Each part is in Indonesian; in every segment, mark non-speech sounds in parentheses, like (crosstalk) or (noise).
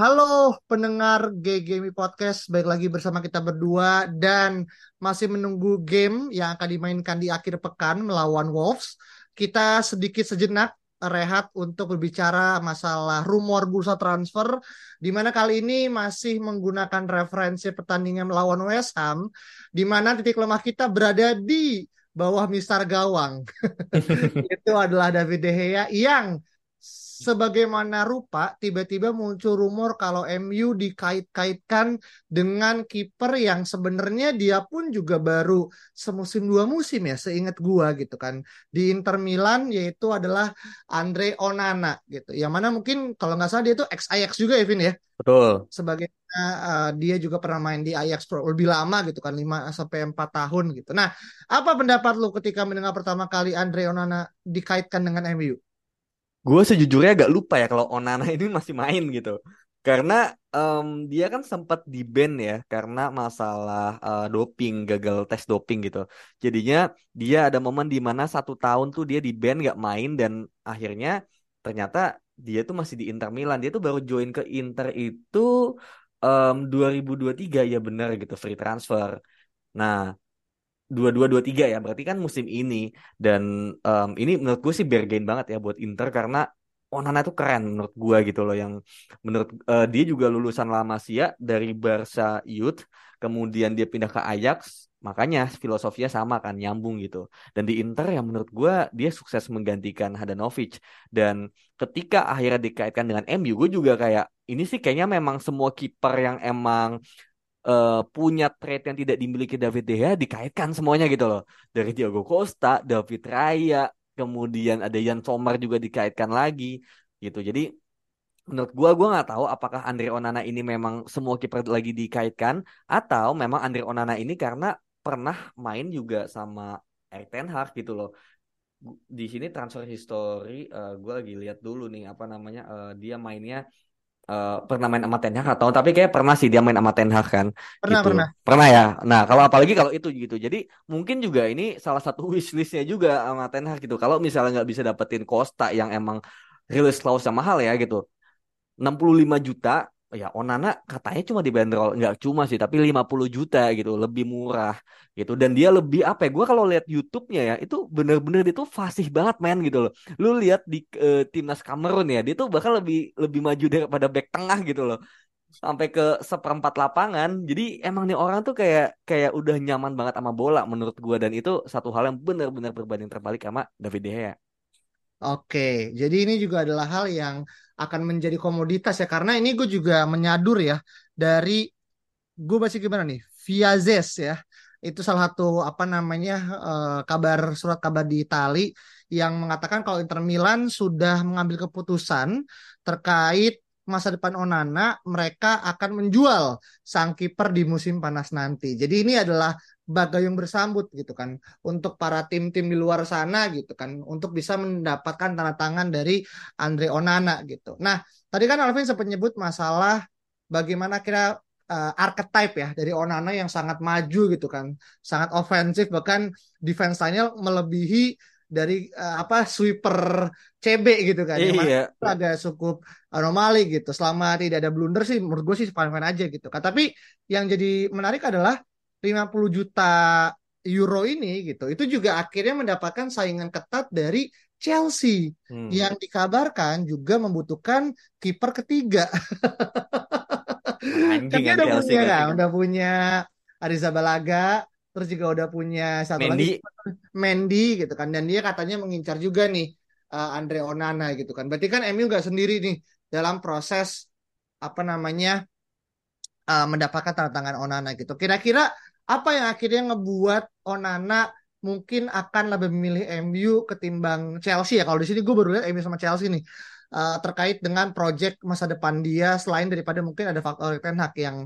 Halo pendengar GGMI Podcast, baik lagi bersama kita berdua dan masih menunggu game yang akan dimainkan di akhir pekan melawan Wolves. Kita sedikit sejenak rehat untuk berbicara masalah rumor bursa transfer di mana kali ini masih menggunakan referensi pertandingan melawan West Ham di mana titik lemah kita berada di bawah mistar gawang. (laughs) Itu adalah David De Gea yang sebagaimana rupa tiba-tiba muncul rumor kalau MU dikait-kaitkan dengan kiper yang sebenarnya dia pun juga baru semusim dua musim ya seingat gua gitu kan di Inter Milan yaitu adalah Andre Onana gitu yang mana mungkin kalau nggak salah dia itu ex Ajax juga ya Vin ya betul sebagai uh, dia juga pernah main di Ajax lebih lama gitu kan 5 sampai 4 tahun gitu. Nah, apa pendapat lu ketika mendengar pertama kali Andre Onana dikaitkan dengan MU? Gue sejujurnya agak lupa ya kalau Onana ini masih main gitu. Karena um, dia kan sempat di ban ya karena masalah uh, doping gagal tes doping gitu. Jadinya dia ada momen di mana satu tahun tuh dia di ban gak main dan akhirnya ternyata dia tuh masih di Inter Milan. Dia tuh baru join ke Inter itu um, 2023 ya benar gitu free transfer. Nah dua dua dua tiga ya. Berarti kan musim ini dan um, ini menurut gue sih bergain banget ya buat Inter karena Onana itu keren menurut gue gitu loh yang menurut uh, dia juga lulusan La Masia dari Barca Youth kemudian dia pindah ke Ajax. Makanya filosofinya sama kan nyambung gitu. Dan di Inter yang menurut gue dia sukses menggantikan Hadanovic dan ketika akhirnya dikaitkan dengan MU gue juga kayak ini sih kayaknya memang semua kiper yang emang uh, punya trait yang tidak dimiliki David De Gea dikaitkan semuanya gitu loh. Dari Diego Costa, David Raya, kemudian ada Jan Sommer juga dikaitkan lagi gitu. Jadi menurut gua gua nggak tahu apakah Andre Onana ini memang semua kiper lagi dikaitkan atau memang Andre Onana ini karena pernah main juga sama Erik Ten Hag gitu loh. Di sini transfer history uh, gua lagi lihat dulu nih apa namanya uh, dia mainnya uh, pernah main sama Ten Hag? Atau tapi kayak pernah sih dia main sama Ten Hag kan pernah gitu. pernah. Pernah ya? Nah kalau apalagi kalau itu gitu. Jadi mungkin juga ini salah satu (laughs) wishlistnya juga sama Ten Hag gitu. Kalau misalnya nggak bisa dapetin Costa yang emang rilis clause yang mahal ya gitu. 65 juta ya Onana katanya cuma dibanderol nggak cuma sih tapi 50 juta gitu lebih murah gitu. Dan dia lebih apa ya gue kalau lihat YouTube-nya ya itu bener-bener itu fasih banget main gitu loh. Lu lihat di uh, timnas Kamerun ya dia tuh bahkan lebih lebih maju daripada back tengah gitu loh. Sampai ke seperempat lapangan. Jadi emang nih orang tuh kayak kayak udah nyaman banget sama bola menurut gue dan itu satu hal yang benar-benar berbanding terbalik sama David De Gea Oke, jadi ini juga adalah hal yang akan menjadi komoditas ya karena ini gue juga menyadur ya dari gue baca gimana nih Viazes ya itu salah satu apa namanya uh, kabar surat kabar di Itali yang mengatakan kalau Inter Milan sudah mengambil keputusan terkait masa depan Onana mereka akan menjual sang kiper di musim panas nanti. Jadi ini adalah bagayung bersambut gitu kan untuk para tim-tim di luar sana gitu kan untuk bisa mendapatkan tanda tangan dari Andre Onana gitu. Nah, tadi kan Alvin sempat nyebut masalah bagaimana kira uh, archetype ya dari Onana yang sangat maju gitu kan, sangat ofensif bahkan defense line melebihi dari uh, apa sweeper CB gitu kan. Iya. agak cukup anomali gitu. Selama tidak ada blunder sih menurut gue sih fine-fine aja gitu kan. Tapi yang jadi menarik adalah 50 juta euro ini gitu itu juga akhirnya mendapatkan saingan ketat dari Chelsea hmm. yang dikabarkan juga membutuhkan kiper ketiga. Anjing kan udah punya kan, udah punya Ariza Balaga, terus juga udah punya satu Mendy. lagi Mendy gitu kan, dan dia katanya mengincar juga nih uh, Andre Onana gitu kan. Berarti kan MU nggak sendiri nih dalam proses apa namanya uh, mendapatkan tanda tangan Onana gitu. Kira-kira apa yang akhirnya ngebuat Onana mungkin akan lebih memilih MU ketimbang Chelsea ya. Kalau di sini gue baru lihat MU sama Chelsea nih uh, terkait dengan project masa depan dia selain daripada mungkin ada faktor Ten Hag yang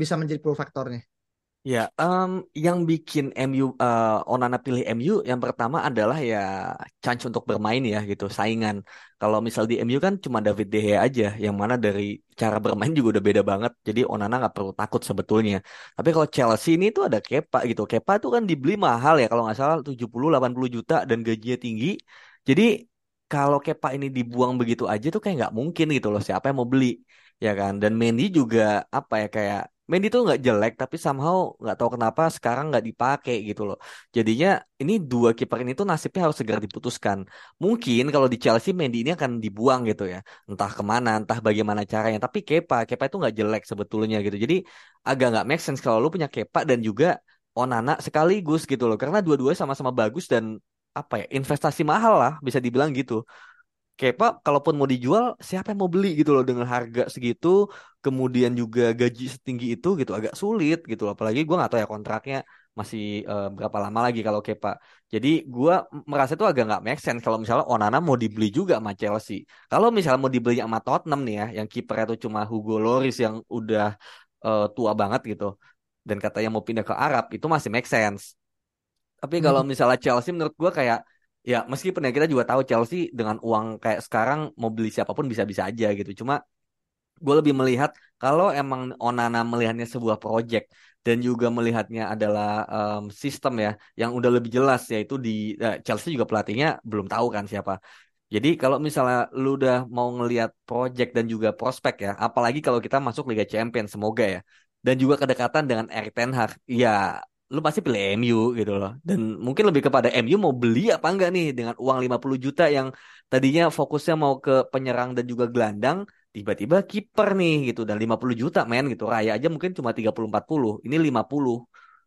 bisa menjadi pro faktornya. Ya, um, yang bikin MU uh, Onana pilih MU yang pertama adalah ya chance untuk bermain ya gitu, saingan. Kalau misal di MU kan cuma David De Gea aja, yang mana dari cara bermain juga udah beda banget. Jadi Onana nggak perlu takut sebetulnya. Tapi kalau Chelsea ini tuh ada Kepa gitu. Kepa tuh kan dibeli mahal ya kalau nggak salah 70-80 juta dan gajinya tinggi. Jadi kalau Kepa ini dibuang begitu aja tuh kayak nggak mungkin gitu loh. Siapa yang mau beli? Ya kan. Dan Mendy juga apa ya kayak Mendy tuh nggak jelek tapi somehow nggak tahu kenapa sekarang nggak dipakai gitu loh. Jadinya ini dua kiper ini tuh nasibnya harus segera diputuskan. Mungkin kalau di Chelsea Mendy ini akan dibuang gitu ya. Entah ke mana, entah bagaimana caranya. Tapi Kepa, Kepa itu nggak jelek sebetulnya gitu. Jadi agak nggak make sense kalau lu punya Kepa dan juga Onana sekaligus gitu loh. Karena dua-duanya sama-sama bagus dan apa ya investasi mahal lah bisa dibilang gitu. Kepa kalaupun mau dijual siapa yang mau beli gitu loh dengan harga segitu kemudian juga gaji setinggi itu gitu agak sulit gitu loh. apalagi gue nggak tahu ya kontraknya masih uh, berapa lama lagi kalau Kepa jadi gue merasa itu agak nggak make sense kalau misalnya Onana mau dibeli juga sama Chelsea kalau misalnya mau dibeli sama Tottenham nih ya yang kiper itu cuma Hugo Lloris yang udah uh, tua banget gitu dan katanya mau pindah ke Arab itu masih make sense tapi kalau hmm. misalnya Chelsea menurut gue kayak ya meskipun ya kita juga tahu Chelsea dengan uang kayak sekarang mau beli siapa pun bisa-bisa aja gitu. Cuma gue lebih melihat kalau emang Onana melihatnya sebuah project dan juga melihatnya adalah um, sistem ya yang udah lebih jelas yaitu di uh, Chelsea juga pelatihnya belum tahu kan siapa. Jadi kalau misalnya lu udah mau ngelihat project dan juga prospek ya, apalagi kalau kita masuk Liga Champions semoga ya. Dan juga kedekatan dengan Erik Ten Hag, ya lu pasti pilih MU gitu loh. Dan mungkin lebih kepada MU mau beli apa enggak nih dengan uang 50 juta yang tadinya fokusnya mau ke penyerang dan juga gelandang, tiba-tiba kiper nih gitu dan 50 juta men gitu. Raya aja mungkin cuma 30 40, ini 50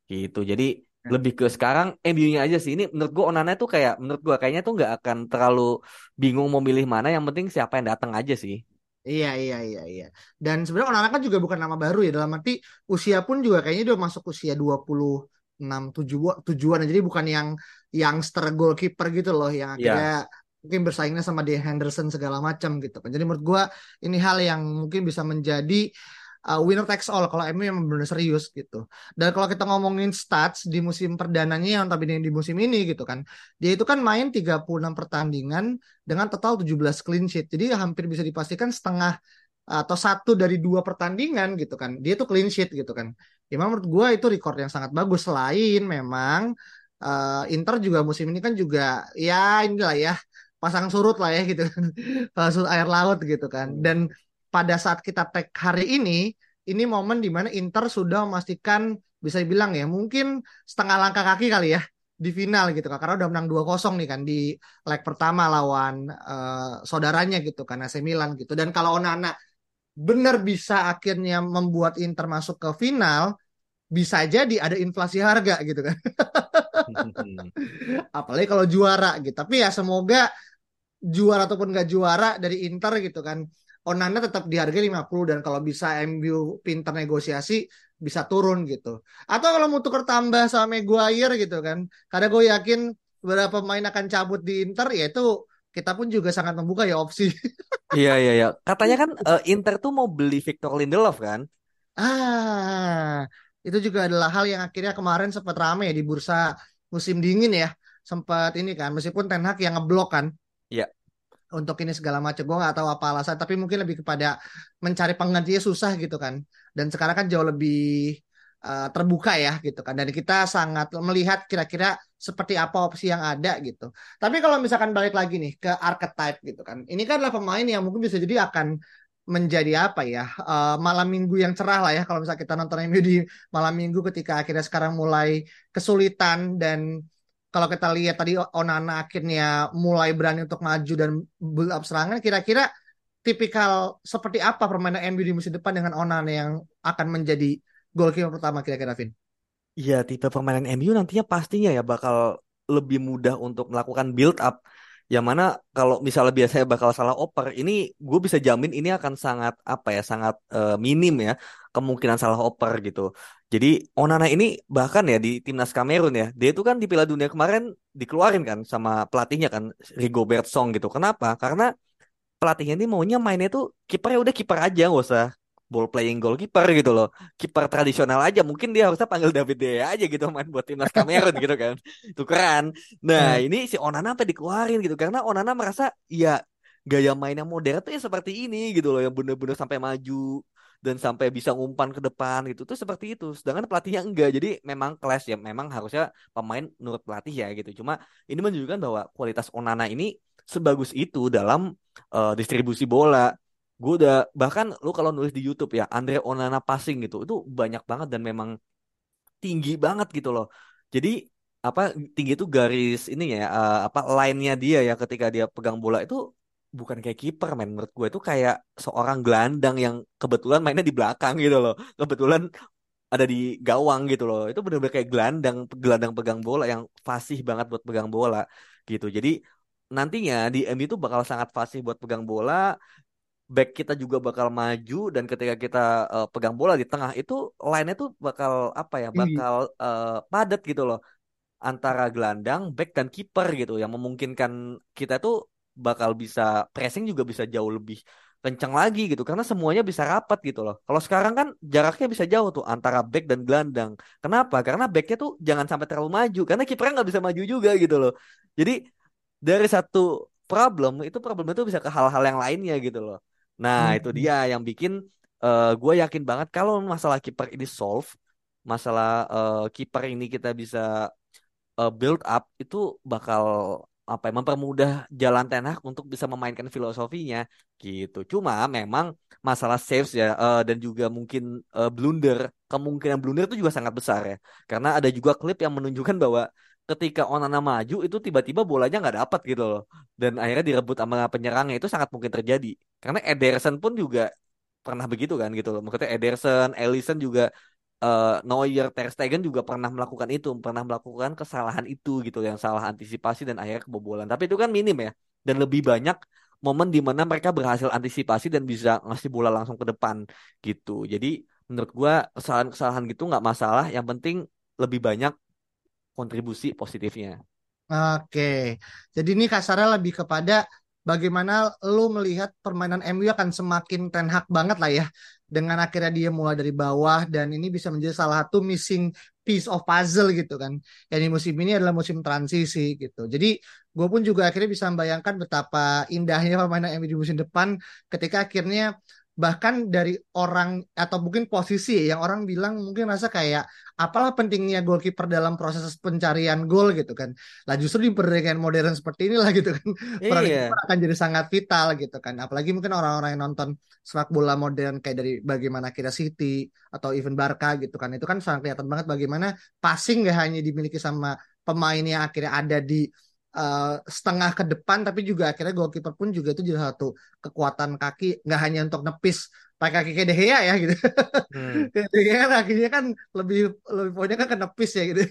gitu. Jadi ya. lebih ke sekarang MU-nya aja sih. Ini menurut gua Onana tuh kayak menurut gua kayaknya tuh nggak akan terlalu bingung mau milih mana, yang penting siapa yang datang aja sih. Iya iya iya iya. Dan sebenarnya Onana kan juga bukan nama baru ya dalam arti usia pun juga kayaknya udah masuk usia 20 enam tujuan tujuan jadi bukan yang youngster goalkeeper gitu loh yang iya. akhirnya yeah. mungkin bersaingnya sama di Henderson segala macam gitu kan jadi menurut gue ini hal yang mungkin bisa menjadi uh, winner takes all kalau MU memang benar serius gitu. Dan kalau kita ngomongin stats di musim perdananya yang tapi di musim ini gitu kan. Dia itu kan main 36 pertandingan dengan total 17 clean sheet. Jadi hampir bisa dipastikan setengah atau satu dari dua pertandingan gitu kan. Dia tuh clean sheet gitu kan ya menurut gue itu record yang sangat bagus. Selain memang uh, Inter juga musim ini kan juga ya inilah ya pasang surut lah ya gitu kan. (laughs) Surut air laut gitu kan. Hmm. dan pada saat kita tag hari ini ini momen di mana Inter sudah memastikan bisa dibilang ya mungkin setengah langkah kaki kali ya di final gitu kan. Karena udah menang 2-0 nih kan di leg pertama lawan uh, saudaranya gitu kan AC Milan gitu. Dan kalau Onana benar bisa akhirnya membuat Inter masuk ke final, bisa jadi ada inflasi harga gitu kan. (laughs) Apalagi kalau juara gitu. Tapi ya semoga juara ataupun gak juara dari Inter gitu kan. Onana tetap dihargai 50 dan kalau bisa MU pinter negosiasi bisa turun gitu. Atau kalau mau tuker tambah sama Maguire gitu kan. Karena gue yakin beberapa pemain akan cabut di Inter ya itu kita pun juga sangat membuka ya opsi. (laughs) iya iya iya. Katanya kan uh, Inter tuh mau beli Victor Lindelof kan? Ah, itu juga adalah hal yang akhirnya kemarin sempat rame ya di bursa musim dingin ya. Sempat ini kan, meskipun Ten Hag yang ngeblok kan. Iya. Untuk ini segala macam, gue nggak tahu apa alasan, tapi mungkin lebih kepada mencari penggantinya susah gitu kan. Dan sekarang kan jauh lebih uh, terbuka ya gitu kan dan kita sangat melihat kira-kira seperti apa opsi yang ada gitu. Tapi kalau misalkan balik lagi nih ke archetype gitu kan. Ini kan adalah pemain yang mungkin bisa jadi akan menjadi apa ya uh, malam minggu yang cerah lah ya kalau misalnya kita nonton MU di malam minggu ketika akhirnya sekarang mulai kesulitan dan kalau kita lihat tadi Onana akhirnya mulai berani untuk maju dan build up serangan kira-kira tipikal seperti apa permainan MU di musim depan dengan Onana yang akan menjadi goalkeeper pertama kira-kira Vin? Iya, tipe permainan MU nantinya pastinya ya bakal lebih mudah untuk melakukan build up. Yang mana kalau misalnya biasanya bakal salah oper, ini gue bisa jamin ini akan sangat apa ya, sangat uh, minim ya kemungkinan salah oper gitu. Jadi Onana ini bahkan ya di timnas Kamerun ya, dia itu kan di Piala Dunia kemarin dikeluarin kan sama pelatihnya kan Rigobert Song gitu. Kenapa? Karena pelatihnya ini maunya mainnya tuh kipernya udah kiper aja nggak usah ball playing goalkeeper gitu loh. Kiper tradisional aja mungkin dia harusnya panggil David De Gea aja gitu main buat timnas Kamerun gitu kan. (laughs) Tukeran. Nah hmm. ini si Onana apa dikeluarin gitu karena Onana merasa ya gaya mainnya modern tuh ya seperti ini gitu loh yang bener-bener sampai maju dan sampai bisa ngumpan ke depan gitu tuh seperti itu. Sedangkan pelatihnya enggak jadi memang kelas ya memang harusnya pemain menurut pelatih ya gitu. Cuma ini menunjukkan bahwa kualitas Onana ini sebagus itu dalam uh, distribusi bola gue udah bahkan lu kalau nulis di YouTube ya Andre Onana passing gitu itu banyak banget dan memang tinggi banget gitu loh. Jadi apa tinggi itu garis ini ya uh, apa line-nya dia ya ketika dia pegang bola itu bukan kayak kiper men. Menurut gue itu kayak seorang gelandang yang kebetulan mainnya di belakang gitu loh. Kebetulan ada di gawang gitu loh. Itu benar-benar kayak gelandang gelandang pegang bola yang fasih banget buat pegang bola gitu. Jadi nantinya di MU itu bakal sangat fasih buat pegang bola back kita juga bakal maju dan ketika kita uh, pegang bola di tengah itu line-nya tuh bakal apa ya bakal uh, padat gitu loh antara gelandang back dan kiper gitu yang memungkinkan kita tuh bakal bisa pressing juga bisa jauh lebih kencang lagi gitu karena semuanya bisa rapat gitu loh. Kalau sekarang kan jaraknya bisa jauh tuh antara back dan gelandang. Kenapa? Karena backnya tuh jangan sampai terlalu maju karena kipernya nggak bisa maju juga gitu loh. Jadi dari satu problem itu problem itu bisa ke hal-hal yang lainnya gitu loh. Nah hmm. itu dia yang bikin uh, eh, gue yakin banget kalau masalah kiper ini solve, masalah uh, kiper ini kita bisa uh, build up itu bakal apa ya, mempermudah jalan Ten untuk bisa memainkan filosofinya gitu. Cuma memang masalah saves ya uh, dan juga mungkin uh, blunder, kemungkinan blunder itu juga sangat besar ya. Karena ada juga klip yang menunjukkan bahwa ketika Onana maju itu tiba-tiba bolanya nggak dapat gitu loh. Dan akhirnya direbut sama penyerangnya itu sangat mungkin terjadi. Karena Ederson pun juga pernah begitu kan gitu loh. Maksudnya Ederson, Ellison juga uh, Neuer, Ter Stegen juga pernah melakukan itu, pernah melakukan kesalahan itu gitu yang salah antisipasi dan akhirnya kebobolan. Tapi itu kan minim ya. Dan lebih banyak momen di mana mereka berhasil antisipasi dan bisa ngasih bola langsung ke depan gitu. Jadi menurut gua kesalahan-kesalahan gitu nggak masalah. Yang penting lebih banyak kontribusi positifnya. Oke, jadi ini kasarnya lebih kepada bagaimana lu melihat permainan MU akan semakin Ten Hag banget lah ya dengan akhirnya dia mulai dari bawah dan ini bisa menjadi salah satu missing piece of puzzle gitu kan. Yang di musim ini adalah musim transisi gitu. Jadi gue pun juga akhirnya bisa membayangkan betapa indahnya permainan MU di musim depan ketika akhirnya bahkan dari orang atau mungkin posisi yang orang bilang mungkin rasa kayak apalah pentingnya goalkeeper dalam proses pencarian gol gitu kan. Lah justru di pertandingan modern seperti inilah (laughs) gitu kan. Peran iya. akan jadi sangat vital gitu kan. Apalagi mungkin orang-orang yang nonton sepak bola modern kayak dari bagaimana kita City atau even Barca gitu kan. Itu kan sangat kelihatan banget bagaimana passing gak hanya dimiliki sama pemain yang akhirnya ada di uh, setengah ke depan tapi juga akhirnya goalkeeper pun juga itu jadi satu kekuatan kaki nggak hanya untuk nepis pakai kaki kayak De Gea ya gitu. Hmm. (laughs) Kan kakinya kan lebih lebih poinnya kan ke nepis ya gitu.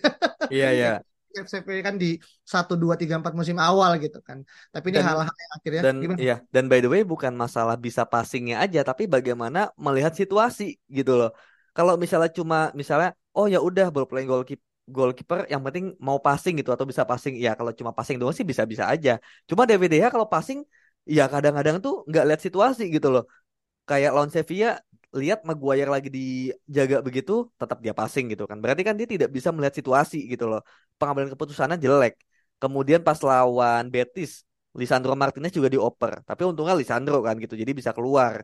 Iya iya. (laughs) FCP kan di satu dua tiga empat musim awal gitu kan. Tapi ini hal-hal yang akhirnya dan gimana? iya dan by the way bukan masalah bisa passingnya aja tapi bagaimana melihat situasi gitu loh. Kalau misalnya cuma misalnya oh ya udah ball playing goalkeeper goalkeeper yang penting mau passing gitu atau bisa passing. Ya kalau cuma passing doang sih bisa-bisa aja. Cuma DVD ya kalau passing ya kadang-kadang tuh nggak lihat situasi gitu loh. Kayak lawan Sevilla lihat Maguire lagi dijaga begitu tetap dia passing gitu kan. Berarti kan dia tidak bisa melihat situasi gitu loh. Pengambilan keputusannya jelek. Kemudian pas lawan Betis Lisandro Martinez juga dioper. Tapi untungnya Lisandro kan gitu jadi bisa keluar.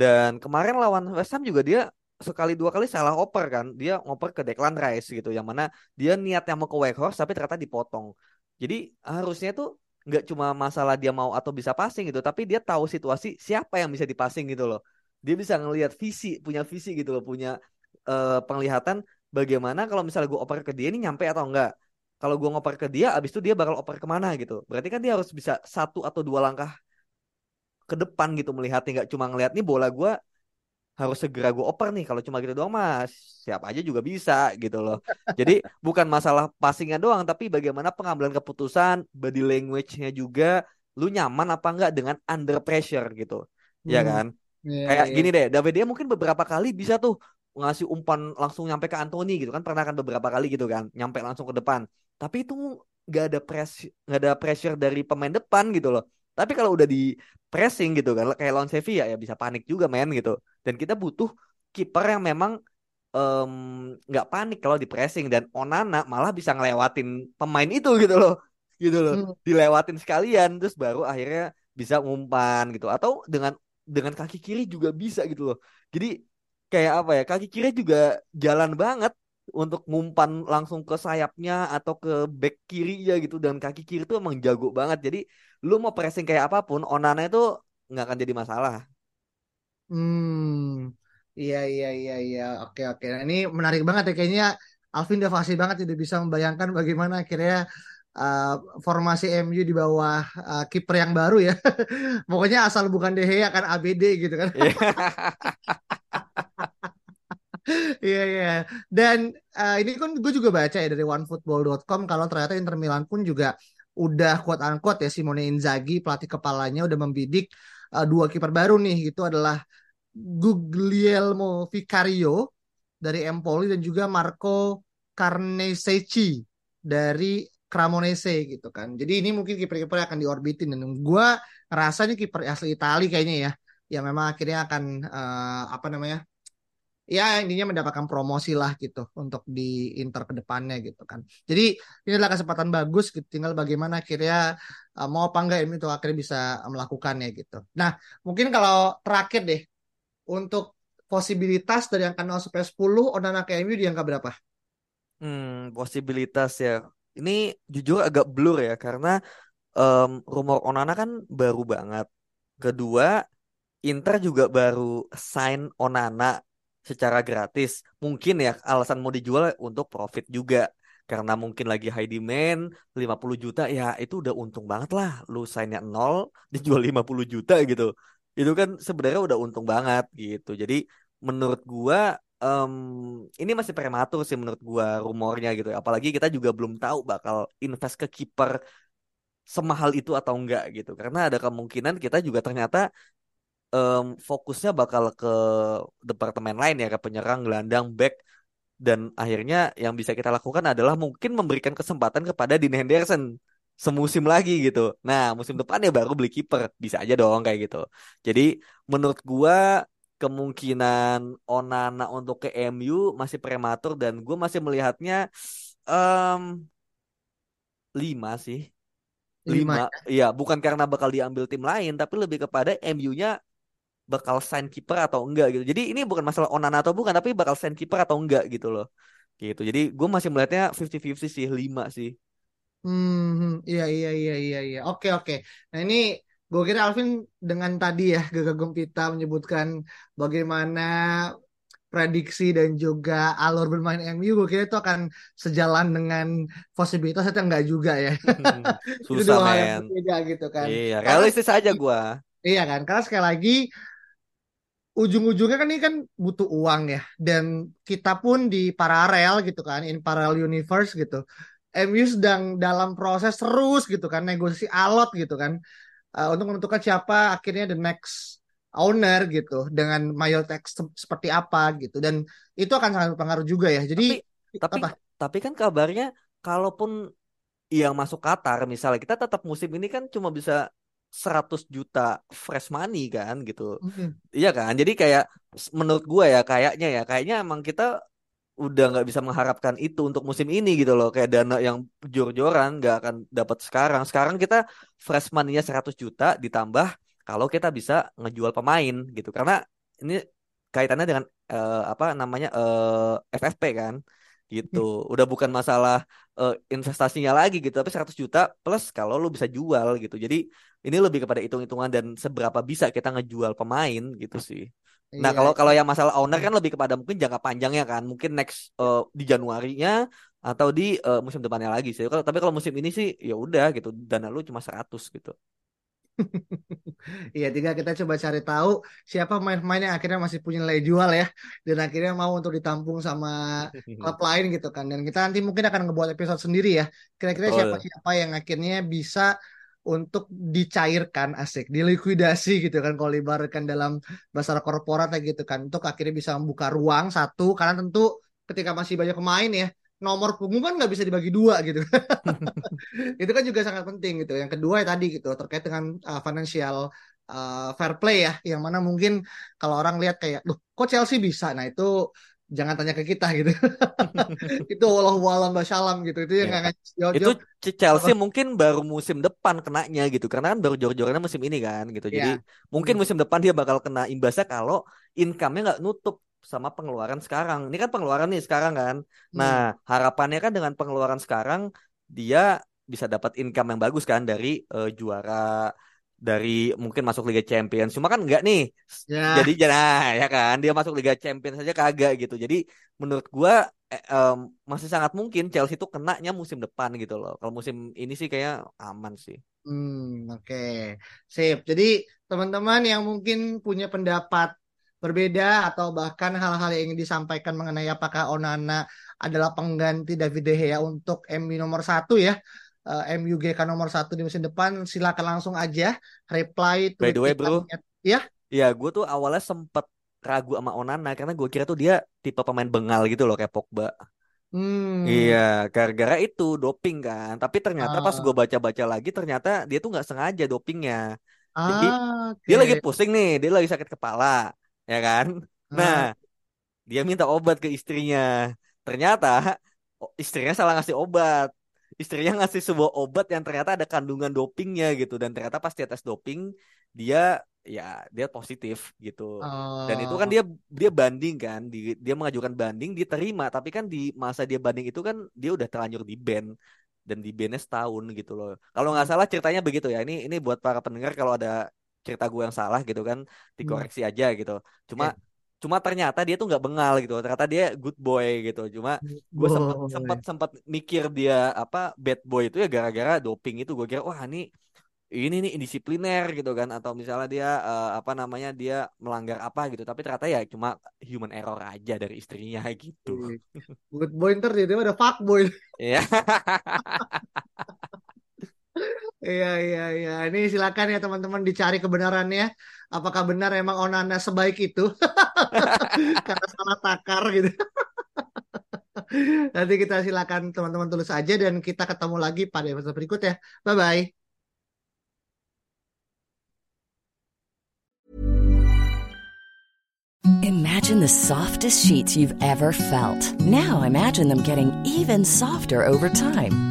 Dan kemarin lawan West Ham juga dia sekali dua kali salah oper kan. Dia ngoper ke Declan Rice gitu yang mana dia niatnya mau ke Weghorst tapi ternyata dipotong. Jadi harusnya tuh nggak cuma masalah dia mau atau bisa passing gitu tapi dia tahu situasi siapa yang bisa dipassing gitu loh. Dia bisa ngelihat visi punya visi gitu loh punya uh, penglihatan bagaimana kalau misalnya gue oper ke dia ini nyampe atau enggak kalau gue ngoper ke dia abis itu dia bakal oper ke mana gitu. Berarti kan dia harus bisa satu atau dua langkah ke depan gitu melihatnya nggak cuma ngelihat nih bola gue harus segera gue oper nih kalau cuma gitu doang mas siapa aja juga bisa gitu loh. Jadi (laughs) bukan masalah passingnya doang tapi bagaimana pengambilan keputusan body language-nya juga lu nyaman apa enggak dengan under pressure gitu. Ya Hmm. kan? Iya, kayak iya. gini deh David dia mungkin beberapa kali bisa tuh ngasih umpan langsung nyampe ke Anthony gitu kan pernah kan beberapa kali gitu kan nyampe langsung ke depan. Tapi itu nggak ada press nggak ada pressure dari pemain depan gitu loh tapi kalau udah di pressing gitu kan kayak lawan Sevilla ya bisa panik juga men gitu. Dan kita butuh kiper yang memang em, nggak panik kalau di pressing. Dan Onana malah bisa ngelewatin pemain itu gitu loh gitu loh. Hmm. dilewatin sekalian terus baru akhirnya bisa ngumpan gitu. Atau dengan dengan kaki kiri juga bisa gitu loh. Jadi kayak apa ya kaki kiri juga jalan banget untuk ngumpan langsung ke sayapnya atau ke back kirinya gitu dan kaki kiri itu emang jago banget jadi lu mau pressing kayak apa pun Onana itu nggak akan jadi masalah Hmm, iya iya iya iya. Oke oke. Nah, ini menarik banget ya kayaknya Alvin udah fasih banget udah bisa membayangkan bagaimana akhirnya uh, formasi MU di bawah uh, kiper yang baru ya. (laughs) Pokoknya asal bukan De Gea kan ABD gitu kan. (laughs) Iya iya. Dan uh, ini kan gue juga baca ya dari onefootball.com kalau ternyata Inter Milan pun juga udah quote unquote ya Simone Inzaghi pelatih kepalanya udah membidik uh, dua kiper baru nih itu adalah Guglielmo Vicario dari Empoli dan juga Marco Carnesecchi dari Cremonese gitu kan. Jadi ini mungkin kiper-kiper akan diorbitin dan gue rasanya kiper asli Itali kayaknya ya yang memang akhirnya akan uh, apa namanya ya intinya mendapatkan promosi lah gitu untuk di Inter ke depannya gitu kan. Jadi ini adalah kesempatan bagus gitu. Tinggal bagaimana akhirnya uh, mau apa enggak ini tuh akhirnya bisa melakukannya gitu. Nah, mungkin kalau terakhir deh untuk posibilitas dari angka 0 sampai 10 Onana ke MU di angka berapa? Hmm, posibilitas ya. Ini jujur agak blur ya karena em, rumor Onana kan baru banget. Kedua, Inter juga baru sign Onana secara gratis. Mungkin ya alasan mau dijual untuk profit juga. Karena mungkin lagi high demand 50 juta ya itu udah untung banget lah. Lu signnya nol (laughs) dijual 50 juta gitu. Itu kan sebenarnya udah untung banget gitu. Jadi menurut gua em, ini masih prematur sih menurut gua rumornya gitu. Apalagi kita juga belum tahu bakal invest ke kiper semahal itu atau enggak gitu. Karena ada kemungkinan kita juga ternyata em, fokusnya bakal ke departemen lain ya ke penyerang, gelandang, back dan akhirnya yang bisa kita lakukan adalah mungkin memberikan kesempatan kepada Dean Henderson semusim lagi gitu. Nah, musim depan ya baru beli kiper, bisa aja dong kayak gitu. Jadi menurut gua kemungkinan Onana untuk ke MU masih prematur dan gua masih melihatnya em 5 sih. 5 5. ya. Iya, bukan karena bakal diambil tim lain, tapi lebih kepada MU-nya bakal sign kiper atau enggak gitu. Jadi ini bukan masalah Onana atau bukan, tapi bakal sign kiper atau enggak gitu loh. Gitu. Jadi gue masih melihatnya 50-50 sih, 5 sih. Hmm, iya iya iya iya iya. Oke oke. Nah ini gue kira Alvin dengan tadi ya Gaga Gempita menyebutkan bagaimana prediksi dan juga alur bermain MU, gue kira itu akan sejalan dengan posibilitas itu enggak juga ya. (laughs) Itu Susah dua hal yang men. berbeda gitu kan. Iya, realistis aja gue. iya kan? Karena sekali lagi ujung-ujungnya kan ini kan butuh uang ya. Dan kita pun di paralel gitu kan, in parallel universe gitu. MU sedang dalam proses terus gitu kan, negosiasi alot gitu kan, uh, untuk menentukan siapa akhirnya the next owner gitu dengan se- seperti apa gitu. Dan itu akan sangat berpengaruh juga ya. Jadi Tapi tapi apa? tapi kan kabarnya kalaupun yang masuk Qatar misalnya kita tetap musim ini kan cuma bisa 100 juta fresh money kan gitu. Hmm, Iya kan? Jadi kayak menurut gue ya kayaknya ya kayaknya emang kita udah nggak bisa mengharapkan itu untuk musim ini gitu loh. Kayak dana yang jor-joran nggak akan dapat sekarang. Sekarang kita fresh money-nya 100 juta ditambah kalau kita bisa ngejual pemain gitu. Karena ini kaitannya dengan eh, apa namanya eh, FFP kan gitu. Udah bukan masalah eh, investasinya lagi gitu, tapi 100 juta plus kalau lu bisa jual gitu. Jadi ini lebih kepada hitung-hitungan dan seberapa bisa kita ngejual pemain gitu sih. Nah, Iya. kalau kalau yang masalah owner kan lebih kepada mungkin jangka panjangnya kan, mungkin next eh, di Januarinya atau di eh, musim depannya lagi sih. Kalau tapi kalau musim ini sih ya udah gitu, dana lu cuma 100 gitu. (laughs) Iya, tinggal kita coba cari tahu siapa pemain-pemain yang akhirnya masih punya nilai jual ya, dan akhirnya mau untuk ditampung sama klub (laughs) lain gitu kan. Dan kita nanti mungkin akan ngebuat episode sendiri ya. Kira-kira siapa-siapa yang akhirnya bisa untuk dicairkan asik, dilikuidasi gitu kan kalau ibaratkan dalam bahasa korporat kayak gitu kan. Untuk akhirnya bisa membuka ruang satu, karena tentu ketika masih banyak pemain ya, nomor punggung kan nggak bisa dibagi dua gitu. (laughs) itu kan juga sangat penting gitu. Yang kedua ya tadi gitu terkait dengan uh, financial uh, fair play ya, yang mana mungkin kalau orang lihat kayak, loh kok Chelsea bisa? Nah itu jangan tanya ke kita gitu. (laughs) itu wallahu alam basalam gitu. Itu yang Ya. nggak Itu Chelsea mungkin baru musim depan kenanya gitu karena kan baru jor-jorannya musim ini kan gitu. Jadi ya. mungkin Hmm. musim depan dia bakal kena imbasnya kalau income-nya nggak nutup sama pengeluaran sekarang. Ini kan pengeluaran nih sekarang kan. Hmm. Nah, harapannya kan dengan pengeluaran sekarang dia bisa dapat income yang bagus kan dari eh, juara dari mungkin masuk Liga Champions. Cuma kan enggak nih. Ya. Jadi nah, ya kan dia masuk Liga Champions saja kagak gitu. Jadi menurut gua eh, em, masih sangat mungkin Chelsea itu kenanya musim depan gitu loh. Kalau musim ini sih kayak aman sih. Hmm, oke. Sip. Jadi teman-teman yang mungkin punya pendapat berbeda atau bahkan hal-hal yang ingin disampaikan mengenai apakah Onana adalah pengganti David De Gea untuk MU nomor satu ya, eh, MUGK nomor satu di musim depan, silakan langsung aja reply By the way, bro. Ya, Ya, gue tuh awalnya sempet ragu sama Onana karena gue kira tuh dia tipe pemain bengal gitu loh kayak Pogba. hmm, Iya, gara-gara itu doping kan. Tapi ternyata pas ah, gue baca-baca lagi ternyata dia tuh nggak sengaja dopingnya. Jadi ah, dia lagi pusing nih, dia lagi sakit kepala, ya kan? Nah, Ah, dia minta obat ke istrinya. Ternyata istrinya salah ngasih obat. Istrinya ngasih sebuah obat yang ternyata ada kandungan dopingnya gitu. Dan ternyata pas dia tes doping, dia ya dia positif gitu. Dan itu kan oh, dia dia banding kan, di, dia mengajukan banding, diterima. Tapi kan di masa dia banding itu kan dia udah terlanjur di ban dan di ban setahun gitu loh. Kalau nggak hmm, salah ceritanya begitu ya. Ini ini buat para pendengar kalau ada cerita gue yang salah gitu kan hmm, dikoreksi aja gitu. Cuma ya. Cuma ternyata dia tuh nggak bengal gitu ternyata dia good boy gitu. Cuma gue sempet sempet Boy. sempet mikir dia apa bad boy itu ya gara-gara doping itu. Gue kira wah ini ini nih indisipliner gitu kan. Atau misalnya dia eh, apa namanya dia melanggar apa gitu. Tapi ternyata ya cuma human error aja dari istrinya (laughs) gitu. Good boy ntar tiba-tiba ada fuck boy. ya (laughs) Iya, iya, iya. Ini silakan ya teman-teman dicari kebenarannya. Apakah benar emang Onana sebaik itu? (laughs) Karena salah takar gitu. Nanti kita silakan teman-teman tulis aja dan kita ketemu lagi pada episode berikutnya. Bye-bye. Imagine the softest sheets you've ever felt. Now imagine them getting even softer over time.